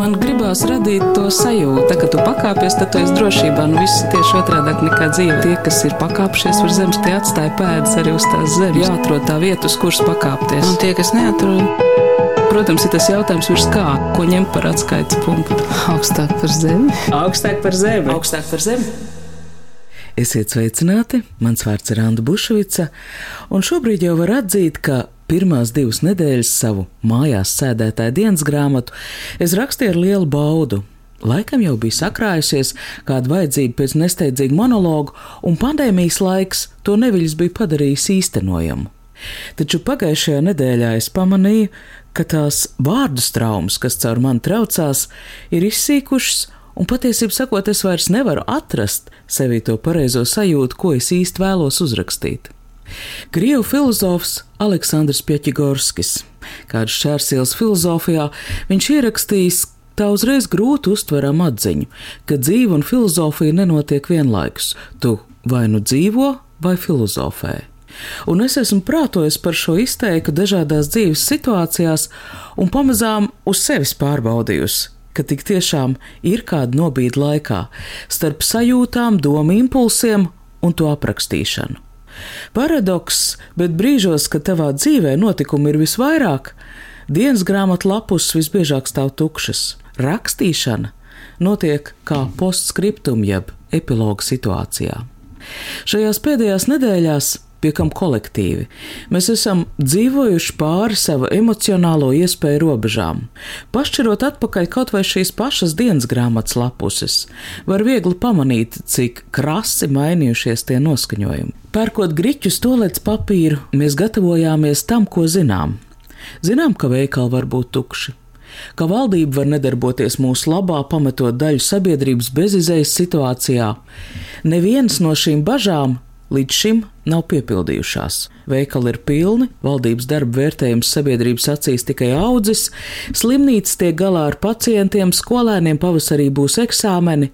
Man gribās radīt to sajūtu, ka tu pakāpies, tad tu esi drošībā. Nu, viss tieši otrādi nekā dzīve. Tie, kas ir pakāpšies uz zemes, tie atstāja pēdas arī uz tās zemes. Jāatrod tā vieta, uz kuras pakāpties. Un tie, kas neatrod, protams, ir tas jautājums, virs kā, ko ņemt par atskaites punktu. Augstāk par zemi. Augstāk par zemi. Augstāk par zemi. Esiet sveicināti, mans vārds ir Anna Bušvica, un šobrīd jau var atzīt, ka pirmās divas nedēļas savu mājās sēdētāju dienas grāmatu es rakstīju ar lielu baudu. Laikam jau bija sakrājusies kāda vajadzība pēc nesteidzīga monologa, un pandēmijas laiks to neviļas bija padarījis īstenojamu. Taču pagājušajā nedēļā es pamanīju, ka tās vārdu traumas, kas caur mani traucās, ir izsīkušas, un patiesībā sakot, es vairs nevaru atrast sevī to pareizo sajūtu, ko es īsti vēlos uzrakstīt. Krievu filozofs Aleksandrs Pieķigorskis, kāds šķērsielas filozofijā, viņš ierakstījis tā uzreiz grūti uztveram atziņu, ka dzīve un filozofija nenotiek vienlaikus. Tu vai nu dzīvo, vai filozofē. Un es esmu prātojis par šo izteiku dažādās dzīves situācijās un pamazām uz sevis pārbaudījusi, ka tik tiešām ir kāda nobīde laikā starp sajūtām, domu impulsiem un to aprakstīšanu. Paradoks, bet brīžos, kad tavā dzīvē notikumi ir visvairāk, dienas grāmatu lapus visbiežāk stāv tukšas. Rakstīšana notiek kā postscriptum jeb epiloga situācijā. Šajās pēdējās nedēļās pie kam kolektīvi. Mēs esam dzīvojuši pāri savu emocionālo iespēju robežām. Pašķirot atpakaļ kaut vai šīs pašas dienas grāmatas lapuses, var viegli pamanīt, cik krasi mainījušies tie noskaņojumi. Pērkot griķus, tolets papīru, mēs gatavojāmies tam, ko zinām. Zinām, ka veikali var būt tukši, ka valdība var nedarboties mūsu labā, pametot daļu sabiedrības bezizējas situācijā. Neviens no šīm bažām līdz šim nav piepildījušās. Veikali ir pilni, valdības darba vērtējums sabiedrības acīs tikai audzis, slimnīcas tiek galā ar pacientiem, skolēniem pavasarī būs eksāmeni.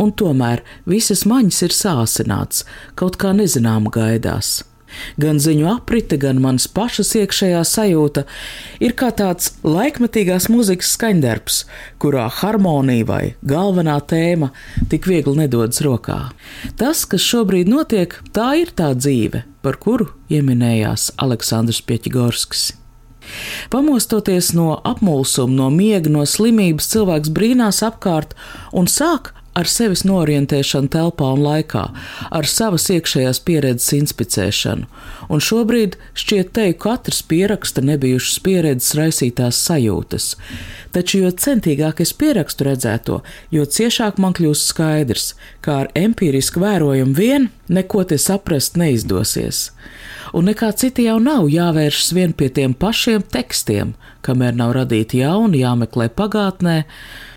Un tomēr visas maņas ir sāsināts, kaut kā nezinām gaidās. Gan ziņu aprite, gan manas pašas iekšējā sajūta ir kā tāds laikmetīgās mūzikas skaņdarbs, kurā harmonija vai galvenā tēma tik viegli nedodas rokā. Tas, kas šobrīd notiek, tā ir tā dzīve, par kuru ieminējās Aleksandrs Pieķigorskis. Pamostoties no apmulsuma, no miega, no slimības, cilvēks brīnās apkārt un sāk ar sevis norientēšanu telpā un laikā, ar savas iekšējās pieredzes inspicēšanu, un šobrīd šķiet teju katrs pieraksta nebijušas pieredzes raisītās sajūtas. Taču, jo centīgāk es pierakstu redzēto, jo ciešāk man kļūst skaidrs, ka ar empirisku vērojumu vien neko te saprast neizdosies un nekā cita jau nav jāvēršas vien pie tiem pašiem tekstiem, kamēr nav radīti jauni, jāmeklē pagātnē,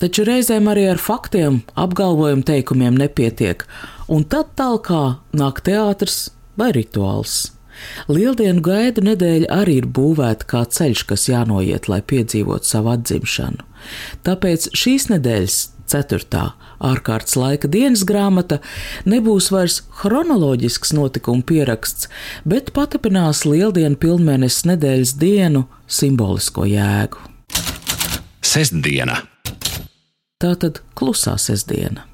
taču reizēm arī ar faktiem, apgalvojumu teikumiem nepietiek, un tad tālāk nāk teātris vai rituāls. Lieldienu gaidu nedēļa arī ir būvēta kā ceļš, kas jānoiet, lai piedzīvotu savu atzimšanu. Tāpēc šīs nedēļas ceturtā ārkārtas laika dienas grāmata nebūs vairs chronoloģisks notikuma pieraksts, bet patapinās lieldienu pilnmēnesis nedēļas dienu simbolisko jēgu. Sestdiena. Tā tad klusā sestdiena.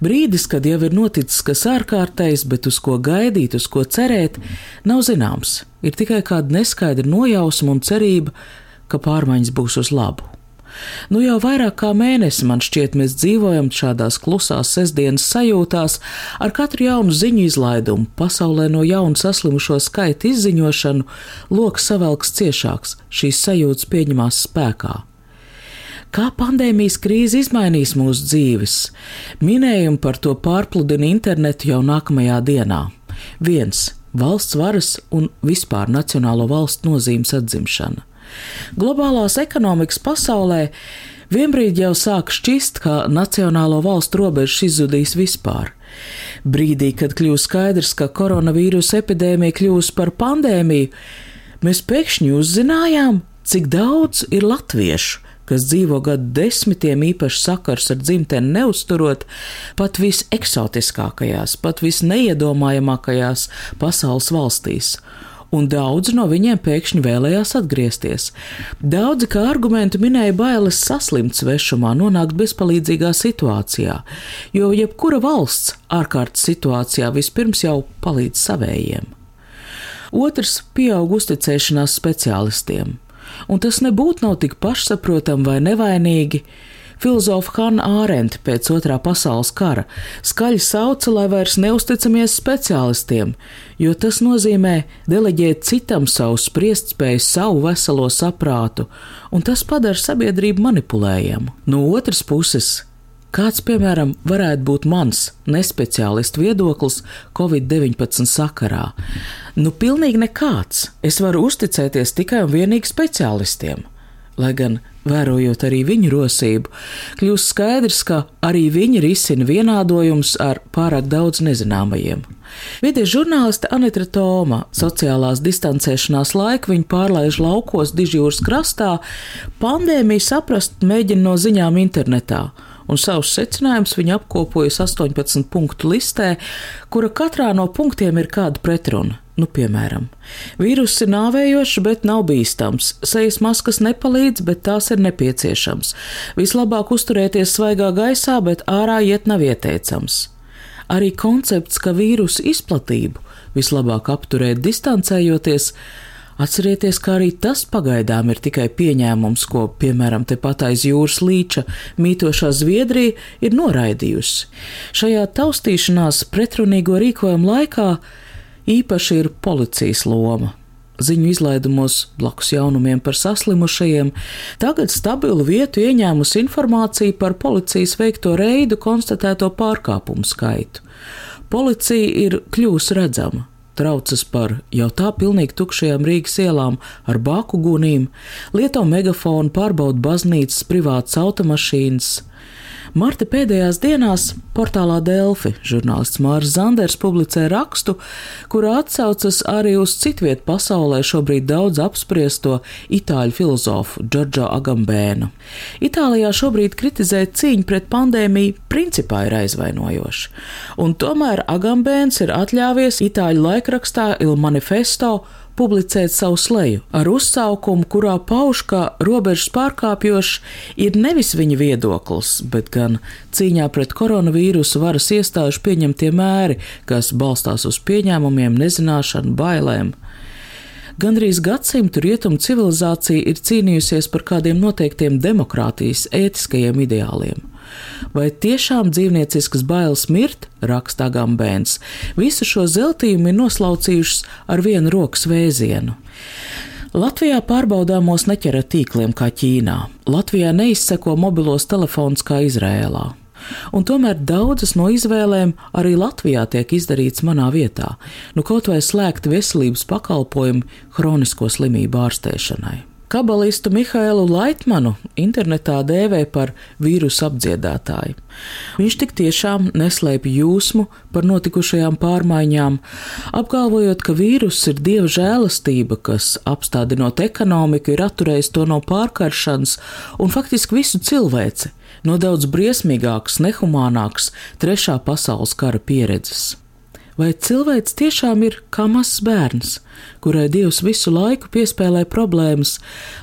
Brīdis, kad jau ir noticis kas ārkārtējs, bet uz ko gaidīt, uz ko cerēt, nav zināms. Ir tikai kāda neskaidra nojausma un cerība, ka pārmaiņas būs uz labu. Nu jau vairāk kā mēnesi man šķiet, mēs dzīvojam šādās klusās sestdienas sajūtās, ar katru jaunu ziņu izlaidumu, pasaulē no jauna saslimušo skaitu izziņošanu, lokus savelks ciešāks, šīs sajūtas pieņemās spēkā. Kā pandēmijas krīze izmainīs mūsu dzīves? Minējumi par to pārpludina internetu jau nākamajā dienā. Viens - valsts varas un vispār nacionālo valstu nozīmes atzimšana. Globālās ekonomikas pasaulē vienbrīd jau sāk šķist, ka nacionālo valstu robežas izzudīs vispār. Brīdī, kad kļūst skaidrs, ka koronavīrusa epidēmija kļūs par pandēmiju, mēs pēkšņi uzzinājām, cik daudz ir latviešu, kas dzīvo gadu desmitiem īpaši sakars ar dzimteni neusturot, pat viseksotiskākajās, pat visneiedomājamākajās pasaules valstīs un daudzi no viņiem pēkšņi vēlējās atgriezties. Daudzi kā argumentu minēja bailes saslimt svešumā, nonākt bezpalīdzīgā situācijā, jo jebkura valsts ārkārtas situācijā vispirms jau palīdz savējiem. Otrs - pieaug uzticēšanās speciālistiem, un tas nebūtu nav tik pašsaprotami vai nevainīgi, Filozofa Hanna Ārenta pēc otrā pasaules kara skaļi sauca, lai vairs neusticamies speciālistiem, jo tas nozīmē deleģēt citam savu spriestspēju, savu veselo saprātu, un tas padara sabiedrību manipulējamu. No otras puses, Kāds, piemēram, varētu būt mans nespeciālistu viedoklis Covid-19 sakarā? Nu, pilnīgi nekāds. Es varu uzticēties tikai un vienīgi speciālistiem lai gan vērojot arī viņu rosību, kļūst skaidrs, ka arī viņi risina vienādojums ar pārāk daudz nezināmajiem. Vides žurnāliste Anita Toma sociālās distancēšanās laiku viņa pārlaiž laukos Dižjūras krastā, pandēmiju saprast mēģina no ziņām internetā un savus secinājumus viņa apkopojas 18 punktu listē, kura katrā no punktiem ir kāda pretruna. Nu, piemēram, vīruss ir nāvējošs, bet nav bīstams. Sejas maskas nepalīdz, bet tās ir nepieciešams. Vislabāk uzturēties svaigā gaisā, bet ārā iet nav ieteicams. Arī koncepts, ka vīrusu izplatību vislabāk apturēt distancējoties, Atcerieties, ka arī tas pagaidām ir tikai pieņēmums, ko, piemēram, tepat aiz jūras līča mītošā Zviedrija ir noraidījusi. Šajā taustīšanās pretrunīgo rīkojumu laikā īpaši ir policijas loma. Ziņu izlaidumos blakus jaunumiem par saslimušajiem, tagad stabilu vietu ieņēmusi informācija par policijas veikto reidu konstatēto pārkāpumu skaitu. Policija ir kļūst redzama, traucas par jau tā pilnīgi tukšajām Rīgas ielām ar bāku gunīm, lieto megafonu, pārbauda baznīcas, privātas automašīnas, Marta pēdējās dienās portālā Delfi žurnālists Mārs Zanders publicē rakstu, kurā atsaucas arī uz citvietu pasaulē šobrīd daudz apspriesto itāļu filozofu Džordžo Agambēnu. Itālijā šobrīd kritizēt cīņu pret pandēmiju principā ir aizvainojoši, un tomēr Agambēns ir atļāvies itāļu laikrakstā Il Manifesto publicēt savu sleju ar uzsaukumu, kurā pauž, ka robežas pārkāpjošs ir nevis viņa viedoklis, bet gan cīņā pret koronavīrusu varas iestāžu pieņemtie mēri, kas balstās uz pieņēmumiem, nezināšanu, bailēm. Gandrīz gadsimtu rietumu civilizācija ir cīnījusies par kādiem noteiktiem demokrātijas, ētiskajiem ideāliem. Vai tiešām dzīvnieciskas bailes mirt, rakstā Gambēns, visu šo zeltījumu ir noslaucījušas ar vienu rokas vēzienu. Latvijā pārbaudāmos neķera tīkliem kā Ķīnā. Latvijā neizseko mobilos telefons kā Izrēlā. Un tomēr daudzas no izvēlēm arī Latvijā tiek izdarītas manā vietā, nu kaut vai slēgta veselības pakalpojumi hronisko slimību ārstēšanai. Kabalistu Mihailu Laitmanu internetā dēvē par vīrusu apdziedātāju. Viņš tik tiešām neslēpj jūsmu par notikušajām pārmaiņām, apgalvojot, ka vīruss ir dieva žēlastība, kas, apstādinot ekonomiku, ir atturējis to no pārkaršanas un faktiski visu cilvēci no daudz briesmīgākas, nehumānākas trešā pasaules kara pieredzes. Vai cilvēks tiešām ir kā mazs bērns, kurai Dievs visu laiku piespēlē problēmas,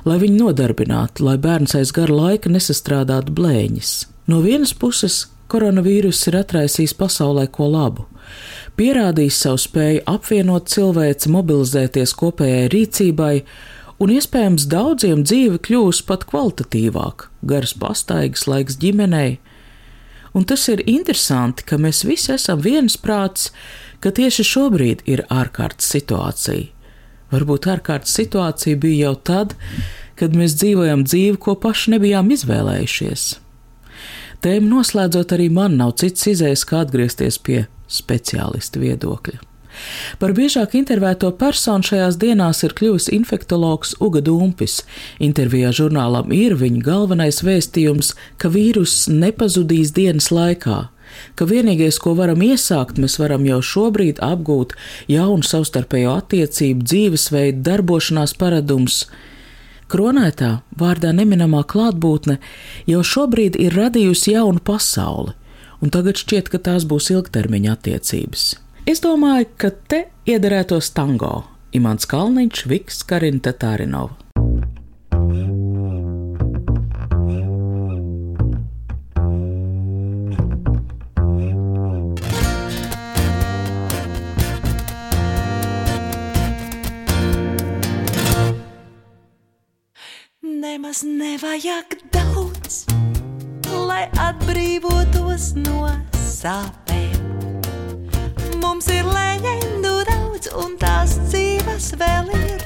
lai viņu nodarbinātu, lai bērns aiz gara laika nesastrādātu blēņas? No vienas puses, koronavīruss ir atraisījis pasaulē ko labu, pierādījis savu spēju apvienot cilvēci, mobilizēties kopējai rīcībai, un iespējams daudziem dzīve kļūs pat kvalitatīvāka, garas pastaigas laiks ģimenei. Un tas ir interesanti, ka mēs visi esam viensprāts, ka tieši šobrīd ir ārkārtas situācija. Varbūt ārkārtas situācija bija jau tad, kad mēs dzīvojam dzīvi, ko paši nebijām izvēlējušies. Tēmu noslēdzot, arī man nav cits izējas, kā atgriezties pie speciālista viedokļa. Par biežāk intervēto personu šajās dienās ir kļuvis infektologs Uga Dumpis. Intervijā žurnālam ir viņa galvenais vēstījums, ka vīruss nepazudīs dienas laikā ka vienīgais, ko varam iesākt, mēs varam jau šobrīd apgūt jaunu savstarpējo attiecību, dzīvesveidu, darbošanās paradums. Kronētā vārdā neminamā klātbūtne jau šobrīd ir radījusi jaunu pasauli, un tagad šķiet, ka tās būs ilgtermiņa attiecības. Es domāju, ka te iederētos tango Imants Kalniņš, Viks Karina Tatārinova. Nemaz nevajag daudz, lai atbrīvotos no sāpēm. Mums ir leģendu daudz, un tās dzīves vēl ir.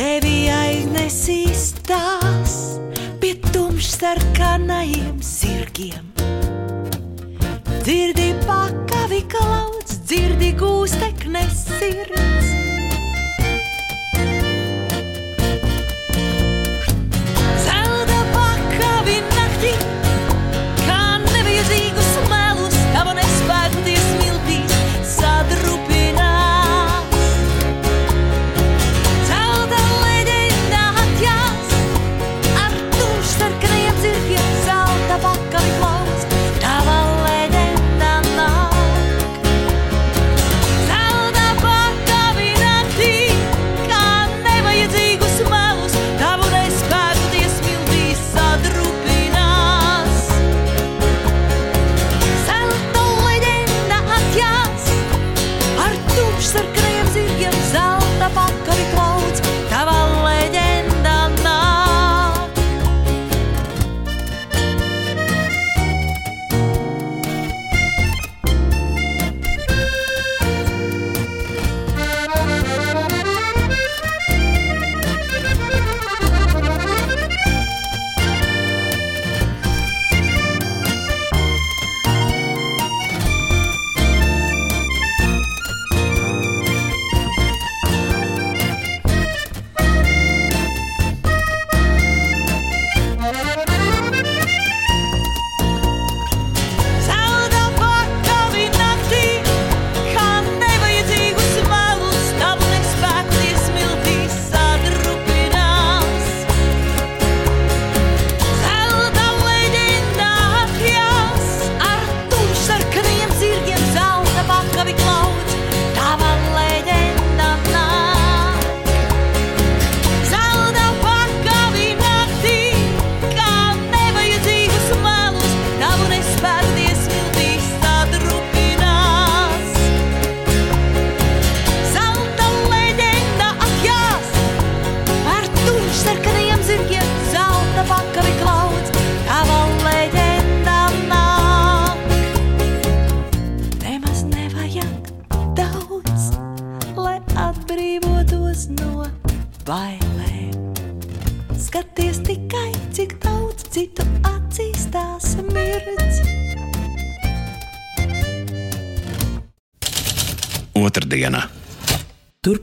Tevi aiznesīs tās pie tumšsarkanajiem sirgiem. Dzirdi pakavi klauds, dzirdi gūsteknes sirds.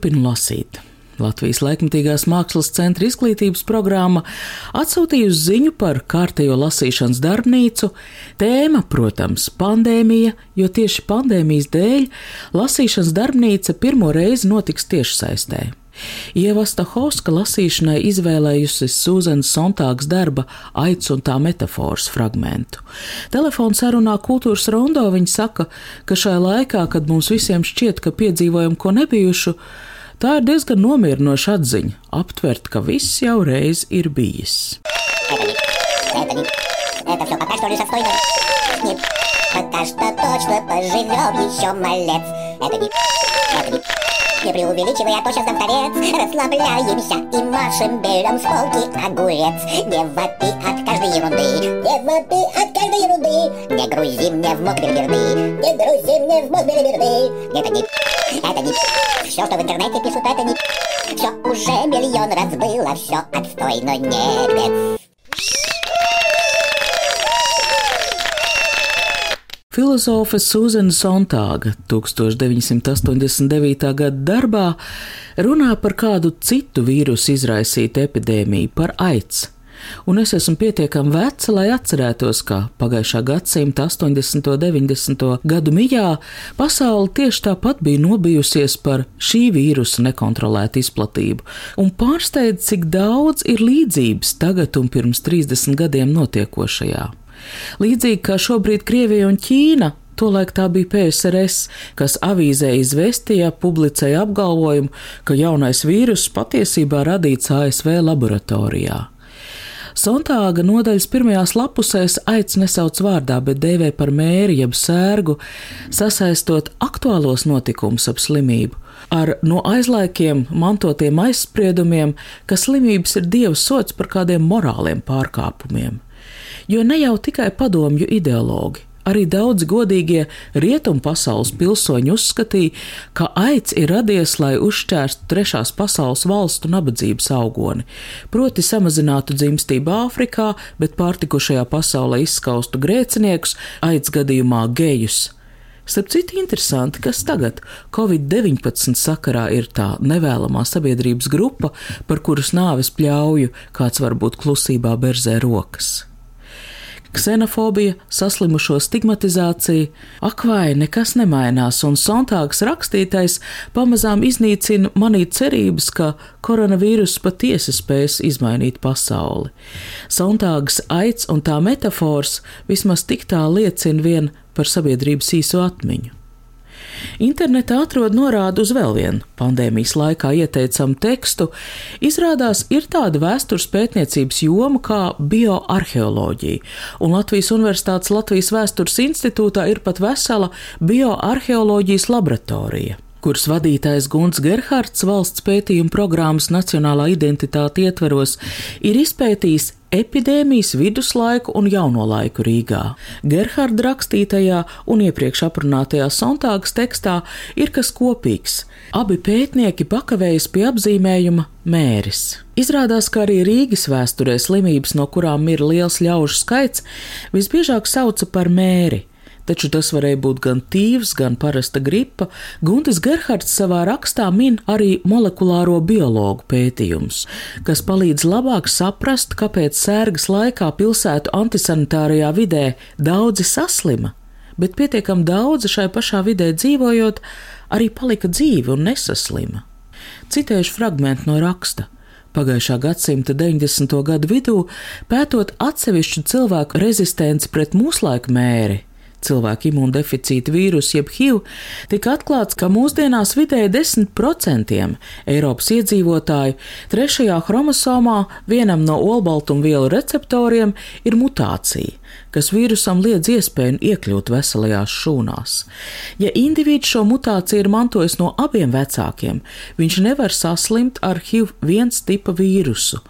Turpinu lasīt. Latvijas laikmatīgās mākslas centra izglītības programma atsūtījusi ziņu par kārtējo lasīšanas darbnīcu. Tēma, protams, pandēmija, jo tieši pandēmijas dēļ lasīšanas darbnīca pirmo reizi notiks tiešsaistē. Ieva Stahovska lasīšanai izvēlējusi Sūzanas Sontāgas darba aids un tā metafors fragmentu. Telefona sarunā kultūras rondo viņa saka, ka šajā laikā, kad mums visiem šķiet, ka piedzīvojam ko nebijušu, tā ir diezgan nomierinoša atziņa - aptvert, ka viss jau reiz ir bijis. Это не... Это все пока что лишь отстойно. Нет, пока что точно поживем еще малец. Это не... Это не... Не преувеличивай, а то сейчас дам. Расслабляемся и машем, берем с полки огурец. Не вопи от каждой ерунды, не вопи от каждой ерунды. Не грузи мне в мозг белиберды, не грузи мне в мозг белиберды. Это не... Это не... Все, что в интернете пишут, это не... Все уже миллион раз было, все отстой, но нет, нет. Filozofe Sūzana Sontāga 1989. gada darbā runā par kādu citu vīrusu izraisītu epidēmiju, par aids. Un es esmu pietiekami veca, lai atcerētos, ka pagājušā gadsimta 80. un 90. gadu mijā pasaule tieši tāpat bija nobijusies par šī vīrusa nekontrolētu izplatību, un pārsteidz, cik daudz ir līdzības tagad un pirms 30 gadiem notiekošajā. Līdzīgi kā šobrīd Krievija un Ķīna Tolaik tā bija PSRS, kas avīzē izvestījā publicēja apgalvojumu, ka jaunais vīrus patiesībā radīts ASV laboratorijā. Sontāga nodaļas pirmajās lapusēs aic nesauc vārdā, bet dēvē par mēri jeb sērgu, sasaistot aktuālos notikumus ap slimību ar no aizlaikiem mantotiem aizspriedumiem, ka slimības ir dieva sots par kādiem morāliem pārkāpumiem. Jo ne jau tikai padomju ideologi, Arī daudz godīgie rietumu pasaules pilsoņi uzskatīja, ka aids ir radies, lai uzšķērstu trešās pasaules valstu nabadzības augoni, proti samazinātu dzimstību Āfrikā, bet pārtikušajā pasaulē izskaustu grēciniekus, aids gadījumā gejus. Starp citu, interesanti, kas tagad Covid-19 sakarā ir tā nevēlamā sabiedrības grupa, par kuras nāves pļauju kāds varbūt klusībā berzē rokas ksenofobija, saslimušo stigmatizācija. Ak, vai nekas nemainās, un Sontāgs rakstītais pamazām iznīcina manī cerības, ka koronavīrus patiesi spēs izmainīt pasauli. Sontāgs aids un tā metafors vismaz tik tā liecina vien par sabiedrības īso atmiņu. Internetā atrod norādu uz vēl vienu. Pandēmijas laikā ieteicamu tekstu. Izrādās, ir tāda vēstures pētniecības joma kā bioarheoloģija, un Latvijas Universitātes Latvijas Vēstures institūtā ir pat vesela bioarheoloģijas laboratorija kuras vadītājs Guns Gerhards valsts pētījuma programmas Nacionālā identitāte ietveros ir izpētījis epidēmijas viduslaiku un jauno laiku Rīgā. Gerharda rakstītajā un iepriekš aprunātajā Sontāgas tekstā ir kas kopīgs. Abi pētnieki pakavējas pie apzīmējuma mēris. Izrādās, ka arī Rīgas vēsturē slimības, no kurām ir liels ļaužu skaits, visbiežāk sauca par mēri taču tas varēja būt gan tīvs, gan parasta gripa. Guntis Gerhards savā rakstā min arī molekulāro biologu pētījumus, kas palīdz labāk saprast, kāpēc sērgas laikā pilsētu antisanitārajā vidē daudzi saslima, bet pietiekam daudzi šai pašā vidē dzīvojot, arī palika dzīvi un nesaslima. Citējuši fragment no raksta. Pagājušā gadsimta 90. gadu vidū, pētot atsevišķu cilvēku rezistenci pret mūslaiku mēri, cilvēku imūndeficīta vīrusu, jeb HIV, tika atklāts, ka mūsdienās vidēji 10% Eiropas iedzīvotāju trešajā chromosomā vienam no olbaltumvielu receptoriem ir mutācija kas vīrusam liedz iespēju iekļūt veselajās šūnās. Ja indivīds šo mutāciju ir mantojis no abiem vecākiem, viņš nevar saslimt ar HIV-1 tipa vīrusu.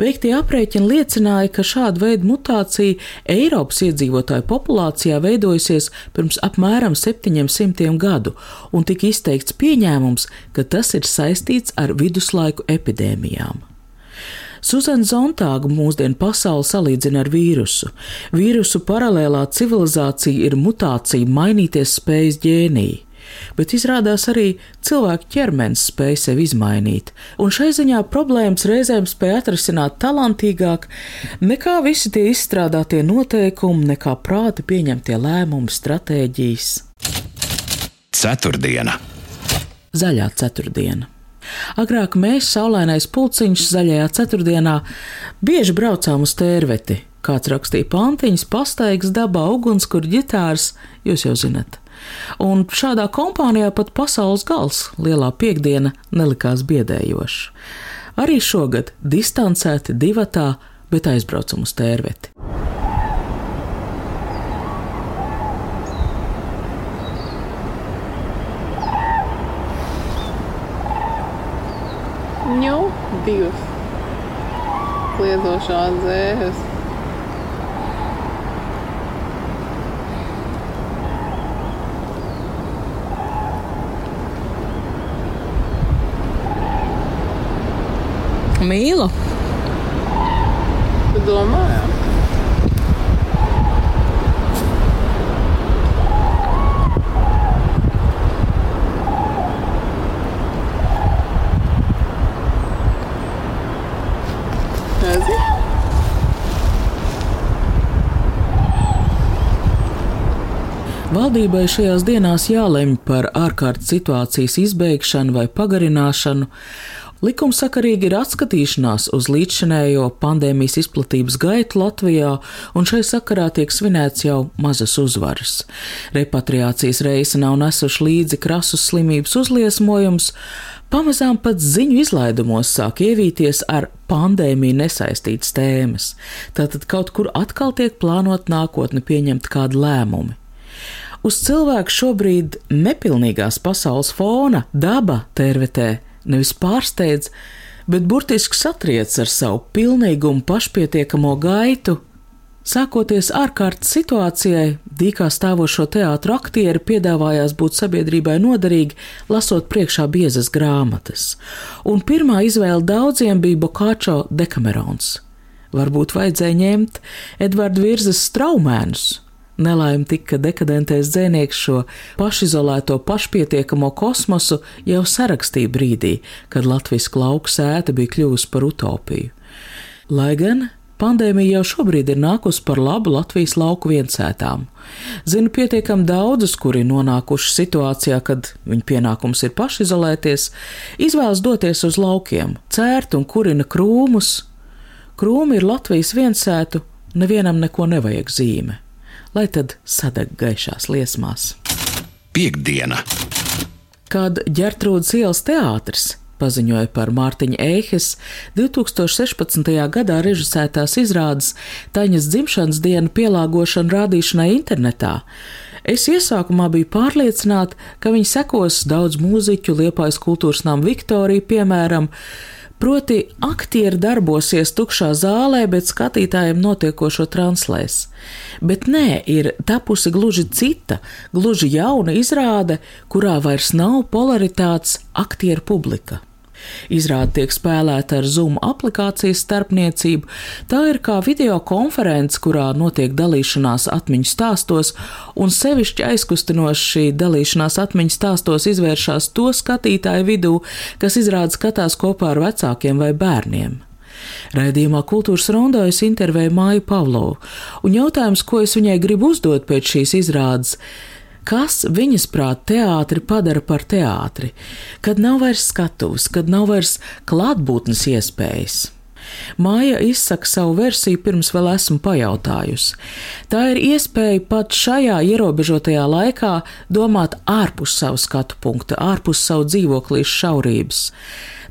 Veiktie aprēķini liecināja, ka šāda veida mutācija Eiropas iedzīvotāju populācijā veidojusies pirms apmēram 700 gadu, un tika izteikts pieņēmums, ka tas ir saistīts ar viduslaiku epidēmijām. Suzana Zontāga mūsdienu pasauli salīdzina ar vīrusu. Vīrusu paralēlā civilizācija ir mutācija mainīties spējas ģēnija bet izrādās arī cilvēku ķermenis spēj sevi izmainīt, un šai ziņā problēmas reizēm spēj atrisināt talantīgāk nekā visi tie izstrādātie noteikumi, nekā prāti pieņemtie lēmumi, stratēģijas. Ceturtdiena. Zaļā ceturtdiena. Agrāk mēs, saulainais pulciņš, zaļajā ceturtdienā, bieži braucām uz tērveti. Kāds rakstīja pantiņas, pastaigas dabā, ugunskur ģitārs, jūs jau zinat. Un šādā kompānijā pat pasaules gals, lielā piekdiena, nelikās biedējoša. Arī šogad distancēti divatā, bet aizbraucam uz tērveti. Divas kliedošās dzēhes. Mīlu. Tu Valdībai šajās dienās jālemj par ārkārtas situācijas izbeigšanu vai pagarināšanu, Likumsakarīgi ir atskatīšanās uz līdzšinējo pandēmijas izplatības gaitu Latvijā, un šai sakarā tiek svinēts jau mazas uzvaras. Repatriācijas reisa nav nesuši līdzi krasus slimības uzliesmojums, pamazām pat ziņu izlaidumos sāk ievīties ar pandēmiju nesaistītas tēmas. Tātad kaut kur atkal tiek plānot nākotni pieņemt kādu lēmumu. Uz cilvēku šobrīd nepilnīgās pasaules fona daba tervetē nevis pārsteidz, bet burtiski satriec ar savu pilnīgumu pašpietiekamo gaitu. Sākoties ārkārtas situācijai, dīkā stāvošo teātru aktieri piedāvājās būt sabiedrībai noderīgi, lasot priekšā biezas grāmatas, un pirmā izvēle daudziem bija Bokāčo dekamerons. Varbūt vajadzēja ņemt Edvards Virzas straumēnus, Nelaime tika dekadentais dzēnieks šo pašizolēto, pašpietiekamo kosmosu jau sarakstīja brīdī, kad Latvijas lauka sēta bija kļuvusi par utopiju. Lai gan pandēmija jau šobrīd ir nākusi par labu Latvijas lauku viensētām. Zinu pietiekami daudzus, kuri nonākuši situācijā, kad viņu pienākums ir pašizolēties, izvēlas doties uz laukiem, cērt un kurina krūmus. Krūmi ir Latvijas viensētu, nevienam neko nevajag zīme lai tad sadeg gaišās liesmās. Piektdiena! Kad ģertrūdas ielas teātris paziņoja par Mārtiņa Eihes 2016. gadā režisētās izrādes Taņas dzimšanas dienu pielāgošanu rādīšanai internetā. Es iesākumā biju pārliecināta, ka viņi sekos daudz mūziķu, liepais kultūras nama Viktorija, piemēram, Proti, aktieri darbosies tukšā zālē, bet skatītājiem notiekošo translēs. Bet nē, ir tapusi gluži cita, gluži jauna izrāde, kurā vairs nav polaritātes aktieru publika. Izrāde tiek spēlēta ar Zoom aplikācijas starpniecību. Tā ir kā video konference, kurā notiek dalīšanās atmiņu stāstos, un sevišķi aizkustinoši šī dalīšanās atmiņu stāstos izvēršas to skatītāju vidū, kas izrāda skatās kopā ar vecākiem vai bērniem. Raidījumā Kultūras rondā es intervēju Māju Pavlovu, un jautājums, ko es viņai gribu uzdot pēc šīs izrādes, kas viņas prāt teātri padara par teātri, kad nav vairs skatuves, kad nav vairs klātbūtnes iespējas. Māja izsaka savu versiju pirms vēl esmu pajautājusi. Tā ir iespēja pat šajā ierobežotajā laikā domāt ārpus savu skatu punkta, ārpus savu dzīvoklīšu šaurības.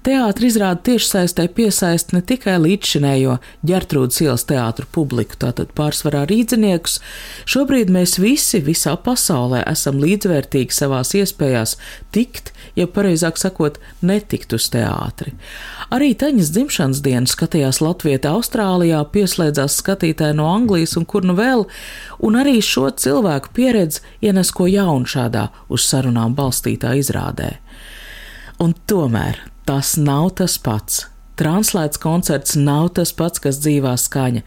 Teātris izrāda tiešsaistē piesaist ne tikai līdzšinējo ģertrūdas ielas teātru publiku, tātad pārsvarā rīdziniekus. Šobrīd mēs visi visā pasaulē esam līdzvērtīgi savās iespējās tikt, ja pareizāk sakot, netikt uz teātri. Arī Taņas dzimšanas dienu skatījās Latvijā, Austrālijā, pieslēdzās skatītāji no Anglijas un kur nu vēl, un arī šo cilvēku pieredzi ienes ko jaunu šādā uz sarunām balstītā izrādē. Un tomēr tas nav tas pats. Translēts koncerts nav tas pats, kas dzīvā skaņa.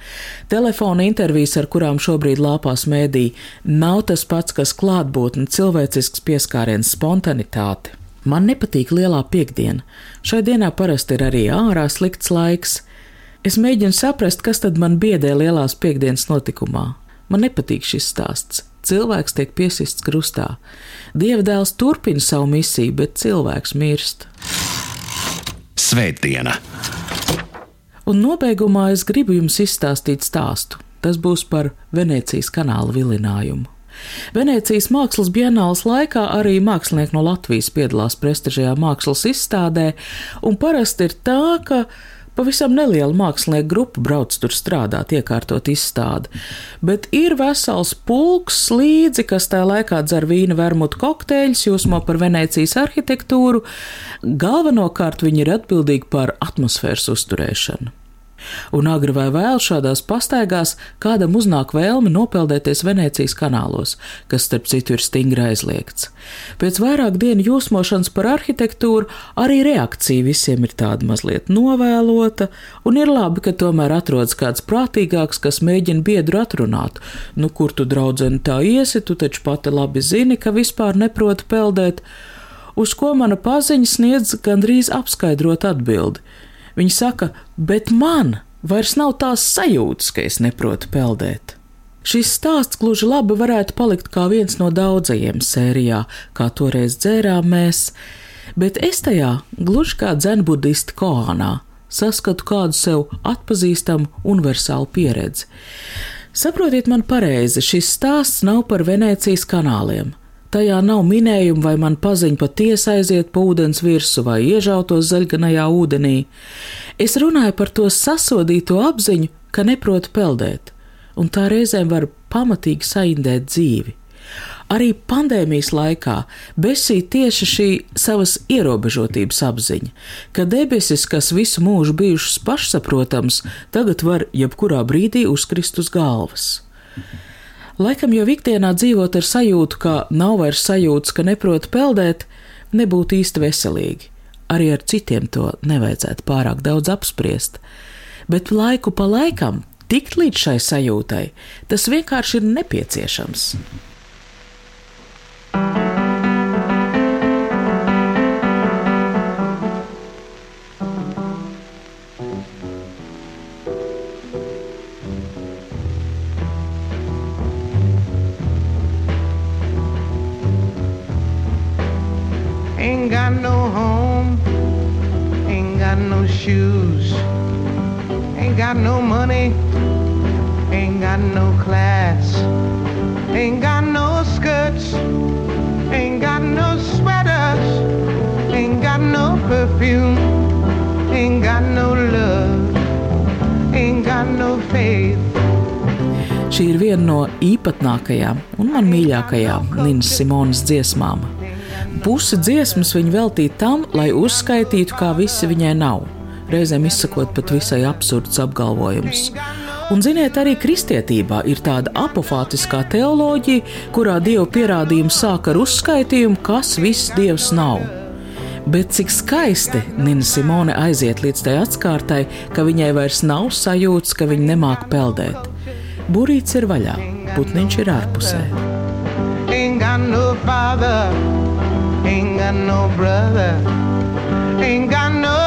Telefona intervijas, ar kurām šobrīd lāpās mēdī, nav tas pats, kas klātbūtne, cilvēcisks pieskāriens, spontanitāte. Man nepatīk lielā piekdiena. Šai dienā parasti ir arī ārā slikts laiks. Es mēģinu saprast, kas tad man biedē lielās piekdienas notikumā. Man nepatīk šis stāsts. Cilvēks tiek piesists krustā. Dieva dēls turpina savu misiju, bet cilvēks mirst. Svētdiena! Un nobeigumā es gribu jums izstāstīt stāstu. Tas būs par Venecijas kanāla vilinājumu. Venecijas mākslas bienālas laikā arī mākslinieki no Latvijas piedalās prestižajā mākslas izstādē, un parasti ir tā, ka Pavisam neliela mākslinieku grupa brauc tur strādāt, iekārtot izstādi, bet ir vesels pulks līdzi, kas tajā laikā dzer vīna vermutu kokteļus, jūsmo par Venecijas arhitektūru. Galvenokārt viņi ir atbildīgi par atmosfēras uzturēšanu. Un agri vai vēl šādās pastaigās kādam uznāk vēlme nopeldēties Venecijas kanālos, kas starp citu ir stingri aizliegts. Pēc vairāk dienu jūsmošanas par arhitektūru arī reakcija visiem ir tāda mazliet novēlota, un ir labi, ka tomēr atrodas kāds prātīgāks, kas mēģina biedru atrunāt. Nu, kur tu draudzeni tā iesi, tu taču pati labi zini, ka vispār neproti peldēt, uz ko mana paziņa sniedz gandrīz apskaidrot atbildi. Viņa saka, bet man vairs nav tās sajūtas, ka es neprotu peldēt. Šis stāsts gluži labi varētu palikt kā viens no daudzajiem sērijā, kā toreiz dzērām mēs. Bet es tajā, gluži kā dzenbudisti Koanā, saskatu kādu sev atpazīstamu universālu pieredzi. Saprotiet man pareizi, šis stāsts nav par Venēcijas kanāliem. Tajā nav minējumu, vai man paziņa patiesi aiziet pa ūdens virsmu vai iežautos zaļganajā ūdenī. Es runāju par to sasodīto apziņu, ka neprotu peldēt, un tā reizēm var pamatīgi saindēt dzīvi. Arī pandēmijas laikā besīja tieši šī savas ierobežotības apziņa, ka debesis, kas visu mūžu bijušas pašsaprotams, tagad var jebkurā brīdī uzkrist uz galvas. Laikam jau ikdienā dzīvot ar sajūtu, ka nav vairs sajūtas, ka neprot peldēt, nebūtu īsti veselīgi. Arī ar citiem to nevajadzētu pārāk daudz apspriest. Bet laiku pa laikam tikt līdz šai sajūtai, tas vienkārši ir nepieciešams. Ain't shoes, ain't got no money, ain't got no class, ain't got no skirts, ain't got no sweaters, ain't got no perfume, ain't got no love, ain't got no faith. Šī ir viena no īpatnākajām un man mīļākajām Ninas Simonas dziesmām. Pusi dziesmas viņa veltīja tam, lai uzskaitītu, kā visi viņai nav, reizēm izsakot pat visai absurdus apgalvojumus. Un, ziniet, arī kristietībā ir tāda apofātiskā teoloģija, kurā dievu pierādījumi sāk ar uzskaitījumu, kas viss dievs nav. Bet cik skaisti Nina Simone aiziet līdz tai atskārtai, ka viņai vairs nav sajūta, ka viņa nemāk peldēt. Burīts ir vaļā, putniņš ir ārpusē. Ain't got no father, ain't got no brother, ain't got no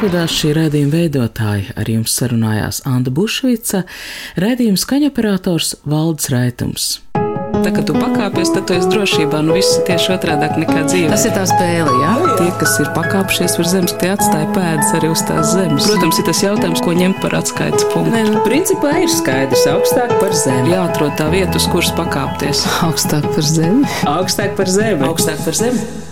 atvedās šī raidījuma veidotāja. Ar jums sarunājās Anna Bušvica, raidījuma skaņoperators Valdis Raitums. Tā kā tu pakāpies, tad tu esi drošībā. Nu, viss ir tieši otrādi nekā dzīve. Tas ir tā spēle, jā? Tie, kas ir pakāpšies virs zemes, tie atstāja pēdas arī uz tās zemes. Protams, ir tas jautājums, ko ņemt par atskaites punktu. Nē, nu, principā ir skaidrs, augstāk par zemi. Jāatrod tā vieta, uz kuras pakāpties. Augstāk par zemi. Augstāk par zemi. Augstāk par zemi.